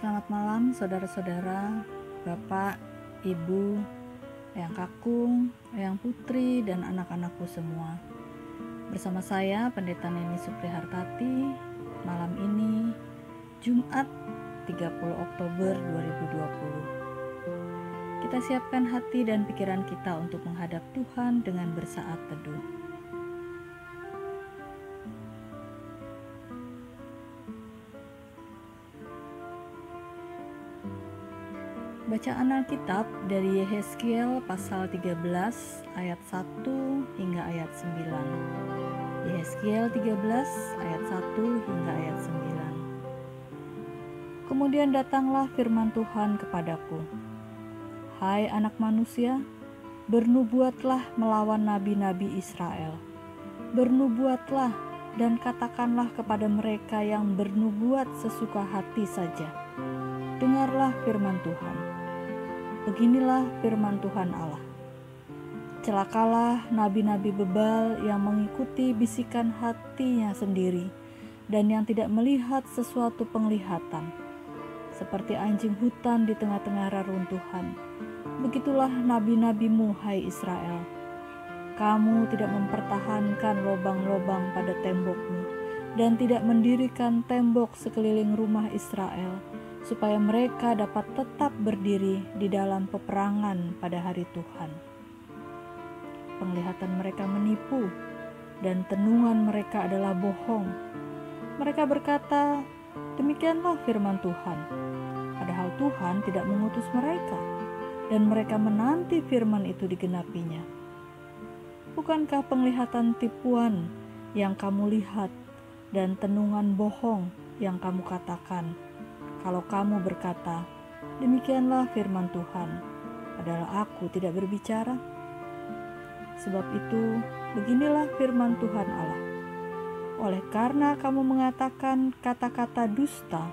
Selamat malam saudara-saudara, Bapak, Ibu, Eyang Kakung, Eyang Putri, dan anak-anakku semua. Bersama saya Pendeta Neni Suprihartati, malam ini Jumat 30 Oktober 2020. Kita siapkan hati dan pikiran kita untuk menghadap Tuhan dengan bersaat teduh. Bacaan Alkitab dari Yehezkiel pasal 13 ayat 1 hingga ayat 9. Yehezkiel 13 ayat 1 hingga ayat 9. Kemudian datanglah firman Tuhan kepadaku. Hai anak manusia, bernubuatlah melawan nabi-nabi Israel. Bernubuatlah dan katakanlah kepada mereka yang bernubuat sesuka hati saja. Dengarlah firman Tuhan Beginilah firman Tuhan Allah. Celakalah nabi-nabi bebal yang mengikuti bisikan hatinya sendiri dan yang tidak melihat sesuatu penglihatan. Seperti anjing hutan di tengah-tengah reruntuhan. Begitulah nabi-nabimu hai Israel. Kamu tidak mempertahankan lobang-lobang pada tembokmu dan tidak mendirikan tembok sekeliling rumah Israel supaya mereka dapat tetap berdiri di dalam peperangan pada hari Tuhan. Penglihatan mereka menipu, dan tenungan mereka adalah bohong. Mereka berkata, "Demikianlah firman Tuhan." Padahal Tuhan tidak mengutus mereka, dan mereka menanti firman itu digenapinya. Bukankah penglihatan tipuan yang kamu lihat dan tenungan bohong yang kamu katakan? Kalau kamu berkata, "Demikianlah firman Tuhan," padahal aku tidak berbicara. Sebab itu, beginilah firman Tuhan Allah: oleh karena kamu mengatakan kata-kata dusta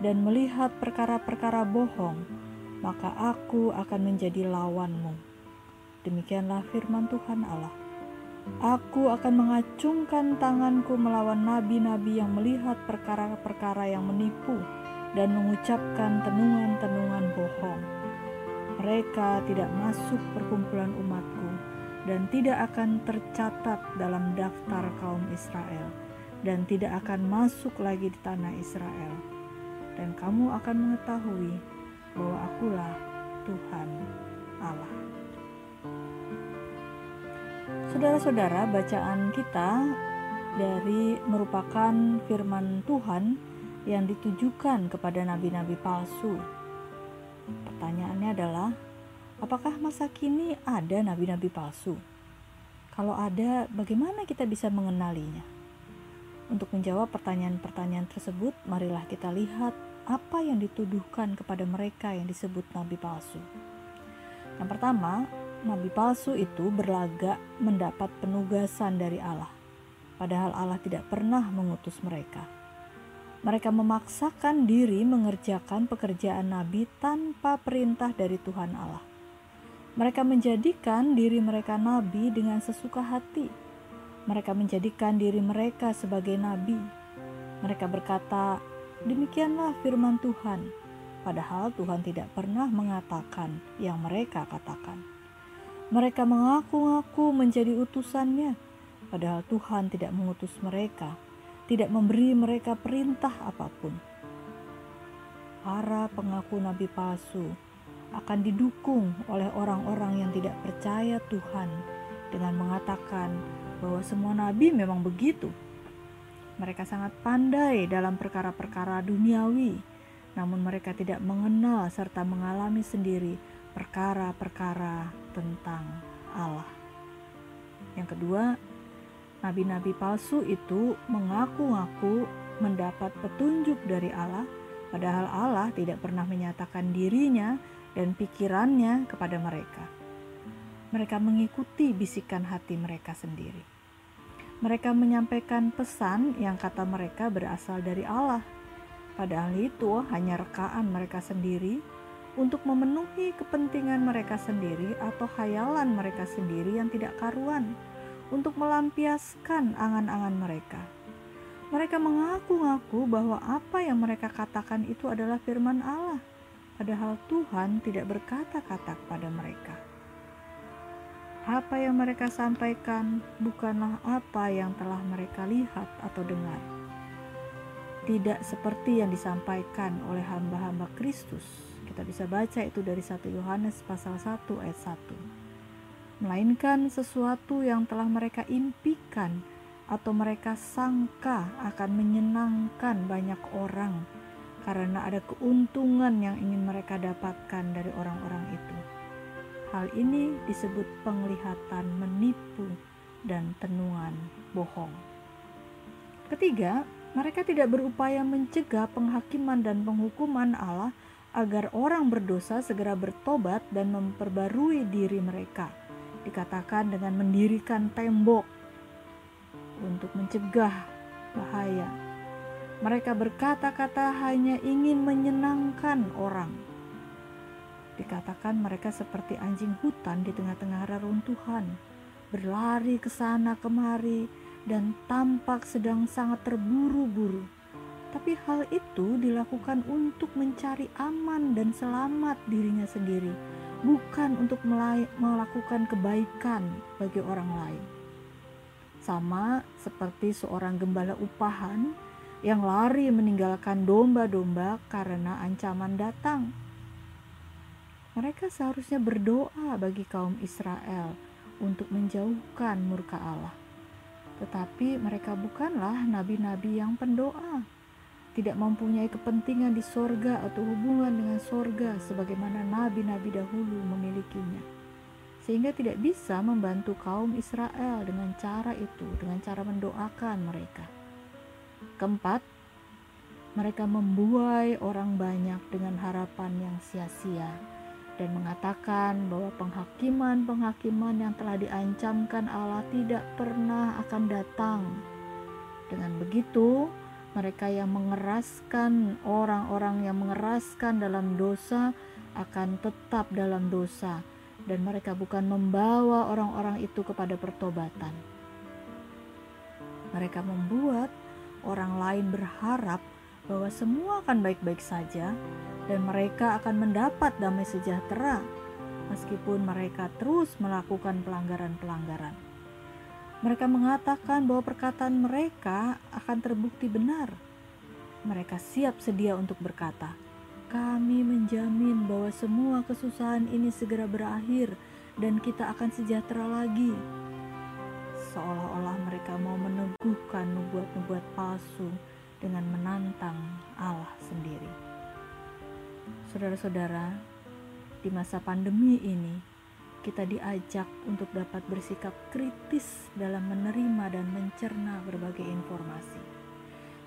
dan melihat perkara-perkara bohong, maka aku akan menjadi lawanmu. Demikianlah firman Tuhan Allah. Aku akan mengacungkan tanganku melawan nabi-nabi yang melihat perkara-perkara yang menipu dan mengucapkan tenungan-tenungan bohong. Mereka tidak masuk perkumpulan umatku dan tidak akan tercatat dalam daftar kaum Israel dan tidak akan masuk lagi di tanah Israel. Dan kamu akan mengetahui bahwa akulah Tuhan Allah. Saudara-saudara, bacaan kita dari merupakan firman Tuhan yang ditujukan kepada nabi-nabi palsu. Pertanyaannya adalah, apakah masa kini ada nabi-nabi palsu? Kalau ada, bagaimana kita bisa mengenalinya? Untuk menjawab pertanyaan-pertanyaan tersebut, marilah kita lihat apa yang dituduhkan kepada mereka yang disebut nabi palsu. Yang pertama, nabi palsu itu berlagak mendapat penugasan dari Allah, padahal Allah tidak pernah mengutus mereka. Mereka memaksakan diri mengerjakan pekerjaan nabi tanpa perintah dari Tuhan Allah. Mereka menjadikan diri mereka nabi dengan sesuka hati. Mereka menjadikan diri mereka sebagai nabi. Mereka berkata, "Demikianlah firman Tuhan." Padahal Tuhan tidak pernah mengatakan yang mereka katakan. Mereka mengaku-ngaku menjadi utusannya, padahal Tuhan tidak mengutus mereka tidak memberi mereka perintah apa pun. Para pengaku nabi palsu akan didukung oleh orang-orang yang tidak percaya Tuhan dengan mengatakan bahwa semua nabi memang begitu. Mereka sangat pandai dalam perkara-perkara duniawi, namun mereka tidak mengenal serta mengalami sendiri perkara-perkara tentang Allah. Yang kedua, Nabi-nabi palsu itu mengaku-ngaku mendapat petunjuk dari Allah, padahal Allah tidak pernah menyatakan dirinya dan pikirannya kepada mereka. Mereka mengikuti bisikan hati mereka sendiri. Mereka menyampaikan pesan yang kata mereka berasal dari Allah, padahal itu hanya rekaan mereka sendiri untuk memenuhi kepentingan mereka sendiri atau khayalan mereka sendiri yang tidak karuan untuk melampiaskan angan-angan mereka. Mereka mengaku-ngaku bahwa apa yang mereka katakan itu adalah firman Allah, padahal Tuhan tidak berkata-kata kepada mereka. Apa yang mereka sampaikan bukanlah apa yang telah mereka lihat atau dengar. Tidak seperti yang disampaikan oleh hamba-hamba Kristus. Kita bisa baca itu dari 1 Yohanes pasal 1 ayat 1. Melainkan sesuatu yang telah mereka impikan atau mereka sangka akan menyenangkan banyak orang karena ada keuntungan yang ingin mereka dapatkan dari orang-orang itu. Hal ini disebut penglihatan menipu dan tenungan bohong. Ketiga, mereka tidak berupaya mencegah penghakiman dan penghukuman Allah agar orang berdosa segera bertobat dan memperbarui diri mereka. Dikatakan dengan mendirikan tembok untuk mencegah bahaya. Mereka berkata-kata hanya ingin menyenangkan orang. Dikatakan mereka seperti anjing hutan di tengah-tengah reruntuhan, berlari ke sana kemari dan tampak sedang sangat terburu-buru. Tapi hal itu dilakukan untuk mencari aman dan selamat dirinya sendiri, bukan untuk melakukan kebaikan bagi orang lain sama seperti seorang gembala upahan yang lari meninggalkan domba-domba karena ancaman datang. Mereka seharusnya berdoa bagi kaum Israel untuk menjauhkan murka Allah. Tetapi mereka bukanlah nabi-nabi yang pendoa, tidak mempunyai kepentingan di sorga atau hubungan dengan sorga sebagaimana nabi-nabi dahulu memilikinya sehingga tidak bisa membantu kaum Israel dengan cara itu, dengan cara mendoakan mereka. Keempat, mereka membuai orang banyak dengan harapan yang sia-sia dan mengatakan bahwa penghakiman-penghakiman yang telah diancamkan Allah tidak pernah akan datang. Dengan begitu, mereka yang mengeraskan orang-orang yang mengeraskan dalam dosa akan tetap dalam dosa dan mereka bukan membawa orang-orang itu kepada pertobatan. Mereka membuat orang lain berharap bahwa semua akan baik-baik saja dan mereka akan mendapat damai sejahtera meskipun mereka terus melakukan pelanggaran-pelanggaran. Mereka mengatakan bahwa perkataan mereka akan terbukti benar. Mereka siap sedia untuk berkata, kami menjamin bahwa semua kesusahan ini segera berakhir dan kita akan sejahtera lagi. Seolah-olah mereka mau meneguhkan nubuat-nubuat palsu dengan menantang Allah sendiri. Saudara-saudara, di masa pandemi ini, kita diajak untuk dapat bersikap kritis dalam menerima dan mencerna berbagai informasi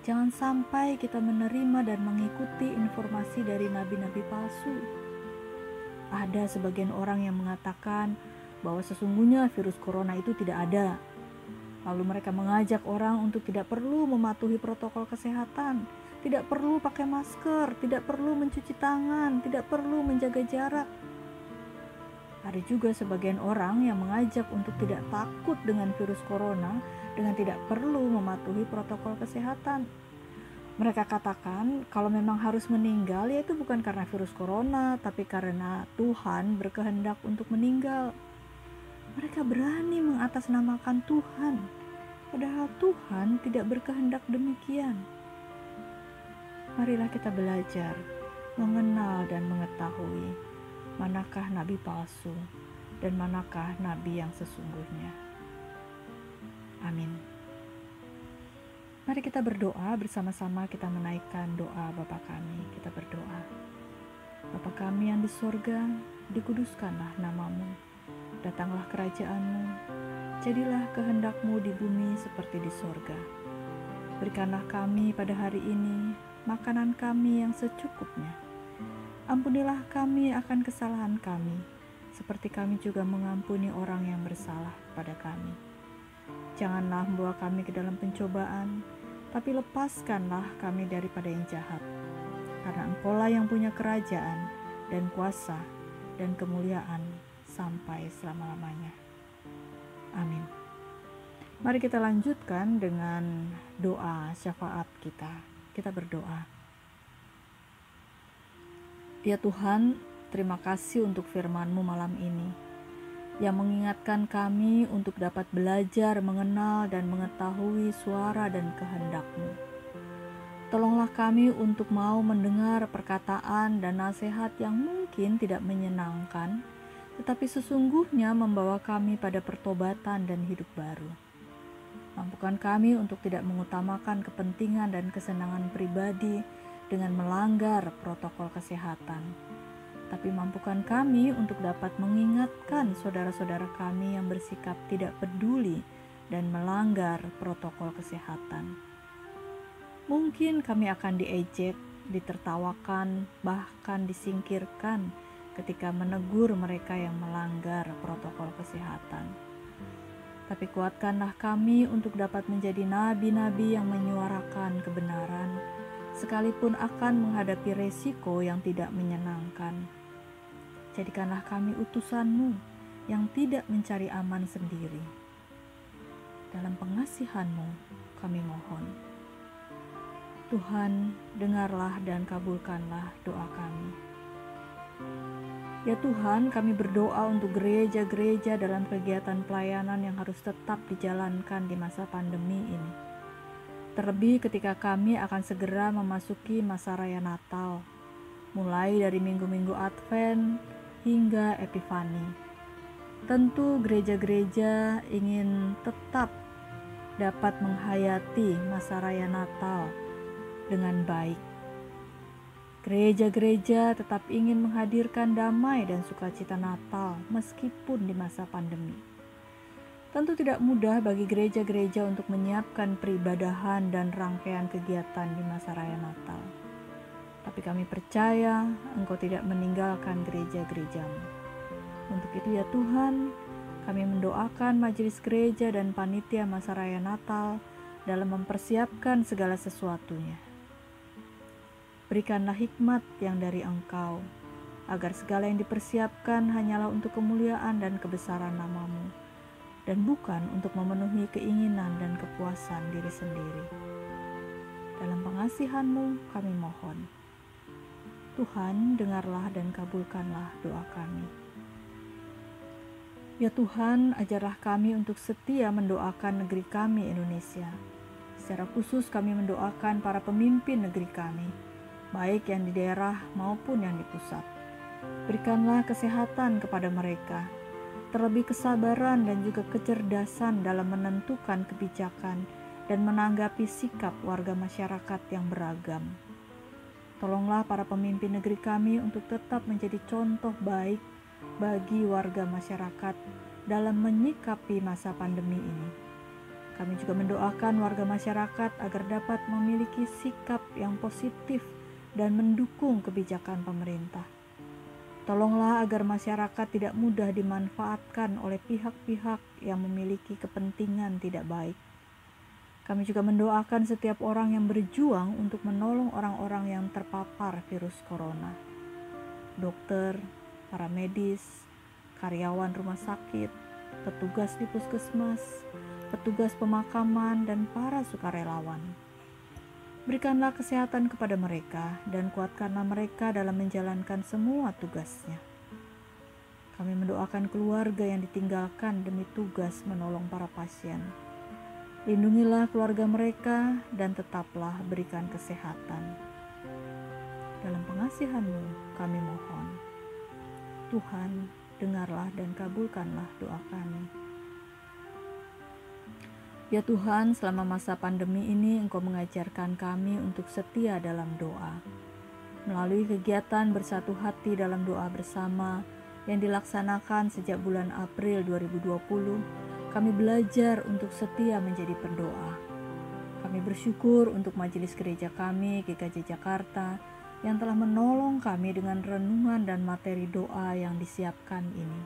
Jangan sampai kita menerima dan mengikuti informasi dari nabi-nabi palsu. Ada sebagian orang yang mengatakan bahwa sesungguhnya virus corona itu tidak ada. Lalu mereka mengajak orang untuk tidak perlu mematuhi protokol kesehatan, tidak perlu pakai masker, tidak perlu mencuci tangan, tidak perlu menjaga jarak. Ada juga sebagian orang yang mengajak untuk tidak takut dengan virus corona dengan tidak perlu mematuhi protokol kesehatan. Mereka katakan kalau memang harus meninggal yaitu bukan karena virus corona, tapi karena Tuhan berkehendak untuk meninggal. Mereka berani mengatasnamakan Tuhan, padahal Tuhan tidak berkehendak demikian. Marilah kita belajar mengenal dan mengetahui manakah nabi palsu dan manakah nabi yang sesungguhnya. Amin. Mari kita berdoa bersama-sama kita menaikkan doa Bapa kami. Kita berdoa. Bapa kami yang di sorga, dikuduskanlah namamu. Datanglah kerajaanmu. Jadilah kehendakmu di bumi seperti di sorga. Berikanlah kami pada hari ini makanan kami yang secukupnya. Ampunilah kami akan kesalahan kami, seperti kami juga mengampuni orang yang bersalah pada kami Janganlah membawa kami ke dalam pencobaan, tapi lepaskanlah kami daripada yang jahat. Karena engkaulah yang punya kerajaan dan kuasa dan kemuliaan sampai selama-lamanya. Amin. Mari kita lanjutkan dengan doa syafaat kita. Kita berdoa. Ya Tuhan, terima kasih untuk firman-Mu malam ini yang mengingatkan kami untuk dapat belajar mengenal dan mengetahui suara dan kehendak-Mu. Tolonglah kami untuk mau mendengar perkataan dan nasihat yang mungkin tidak menyenangkan, tetapi sesungguhnya membawa kami pada pertobatan dan hidup baru. Mampukan kami untuk tidak mengutamakan kepentingan dan kesenangan pribadi dengan melanggar protokol kesehatan. Tapi mampukan kami untuk dapat mengingatkan saudara-saudara kami yang bersikap tidak peduli dan melanggar protokol kesehatan. Mungkin kami akan diejek, ditertawakan, bahkan disingkirkan ketika menegur mereka yang melanggar protokol kesehatan tapi kuatkanlah kami untuk dapat menjadi nabi-nabi yang menyuarakan kebenaran, sekalipun akan menghadapi resiko yang tidak menyenangkan. Jadikanlah kami utusanmu yang tidak mencari aman sendiri. Dalam pengasihanmu kami mohon. Tuhan, dengarlah dan kabulkanlah doa kami. Ya Tuhan, kami berdoa untuk gereja-gereja dalam kegiatan pelayanan yang harus tetap dijalankan di masa pandemi ini. Terlebih ketika kami akan segera memasuki masa raya Natal, mulai dari minggu-minggu Advent hingga Epifani. Tentu gereja-gereja ingin tetap dapat menghayati masa raya Natal dengan baik Gereja-gereja tetap ingin menghadirkan damai dan sukacita Natal meskipun di masa pandemi. Tentu tidak mudah bagi gereja-gereja untuk menyiapkan peribadahan dan rangkaian kegiatan di masa raya Natal. Tapi kami percaya Engkau tidak meninggalkan gereja-gerejamu. Untuk itu ya Tuhan, kami mendoakan majelis gereja dan panitia masa raya Natal dalam mempersiapkan segala sesuatunya Berikanlah hikmat yang dari Engkau, agar segala yang dipersiapkan hanyalah untuk kemuliaan dan kebesaran namamu, dan bukan untuk memenuhi keinginan dan kepuasan diri sendiri. Dalam pengasihanmu kami mohon. Tuhan, dengarlah dan kabulkanlah doa kami. Ya Tuhan, ajarlah kami untuk setia mendoakan negeri kami Indonesia. Secara khusus kami mendoakan para pemimpin negeri kami, baik yang di daerah maupun yang di pusat. Berikanlah kesehatan kepada mereka, terlebih kesabaran dan juga kecerdasan dalam menentukan kebijakan dan menanggapi sikap warga masyarakat yang beragam. Tolonglah para pemimpin negeri kami untuk tetap menjadi contoh baik bagi warga masyarakat dalam menyikapi masa pandemi ini. Kami juga mendoakan warga masyarakat agar dapat memiliki sikap yang positif dan mendukung kebijakan pemerintah. Tolonglah agar masyarakat tidak mudah dimanfaatkan oleh pihak-pihak yang memiliki kepentingan tidak baik. Kami juga mendoakan setiap orang yang berjuang untuk menolong orang-orang yang terpapar virus corona. Dokter, para medis, karyawan rumah sakit, petugas di puskesmas, petugas pemakaman, dan para sukarelawan. Berikanlah kesehatan kepada mereka dan kuatkanlah mereka dalam menjalankan semua tugasnya. Kami mendoakan keluarga yang ditinggalkan demi tugas menolong para pasien. Lindungilah keluarga mereka dan tetaplah berikan kesehatan. Dalam pengasihanmu kami mohon. Tuhan, dengarlah dan kabulkanlah doa kami. Ya Tuhan, selama masa pandemi ini Engkau mengajarkan kami untuk setia dalam doa. Melalui kegiatan bersatu hati dalam doa bersama yang dilaksanakan sejak bulan April 2020, kami belajar untuk setia menjadi pendoa. Kami bersyukur untuk majelis gereja kami, GKJ Jakarta, yang telah menolong kami dengan renungan dan materi doa yang disiapkan ini.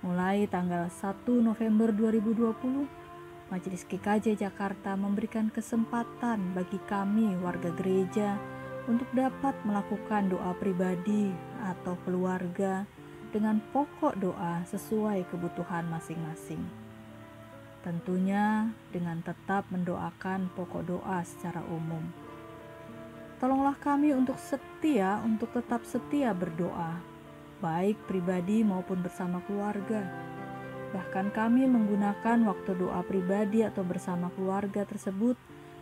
Mulai tanggal 1 November 2020, Majelis GKJ Jakarta memberikan kesempatan bagi kami warga gereja untuk dapat melakukan doa pribadi atau keluarga dengan pokok doa sesuai kebutuhan masing-masing. Tentunya dengan tetap mendoakan pokok doa secara umum. Tolonglah kami untuk setia, untuk tetap setia berdoa, baik pribadi maupun bersama keluarga. Bahkan kami menggunakan waktu doa pribadi atau bersama keluarga tersebut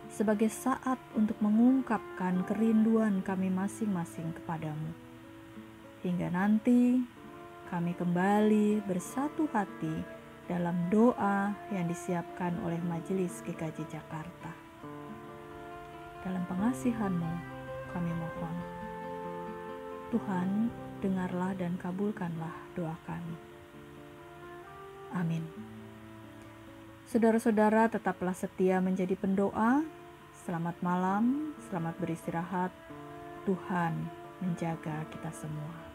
sebagai saat untuk mengungkapkan kerinduan kami masing-masing kepadamu. Hingga nanti kami kembali bersatu hati dalam doa yang disiapkan oleh Majelis GKJ Jakarta. Dalam pengasihanmu kami mohon. Tuhan, dengarlah dan kabulkanlah doa kami. Amin. Saudara-saudara tetaplah setia menjadi pendoa. Selamat malam, selamat beristirahat. Tuhan menjaga kita semua.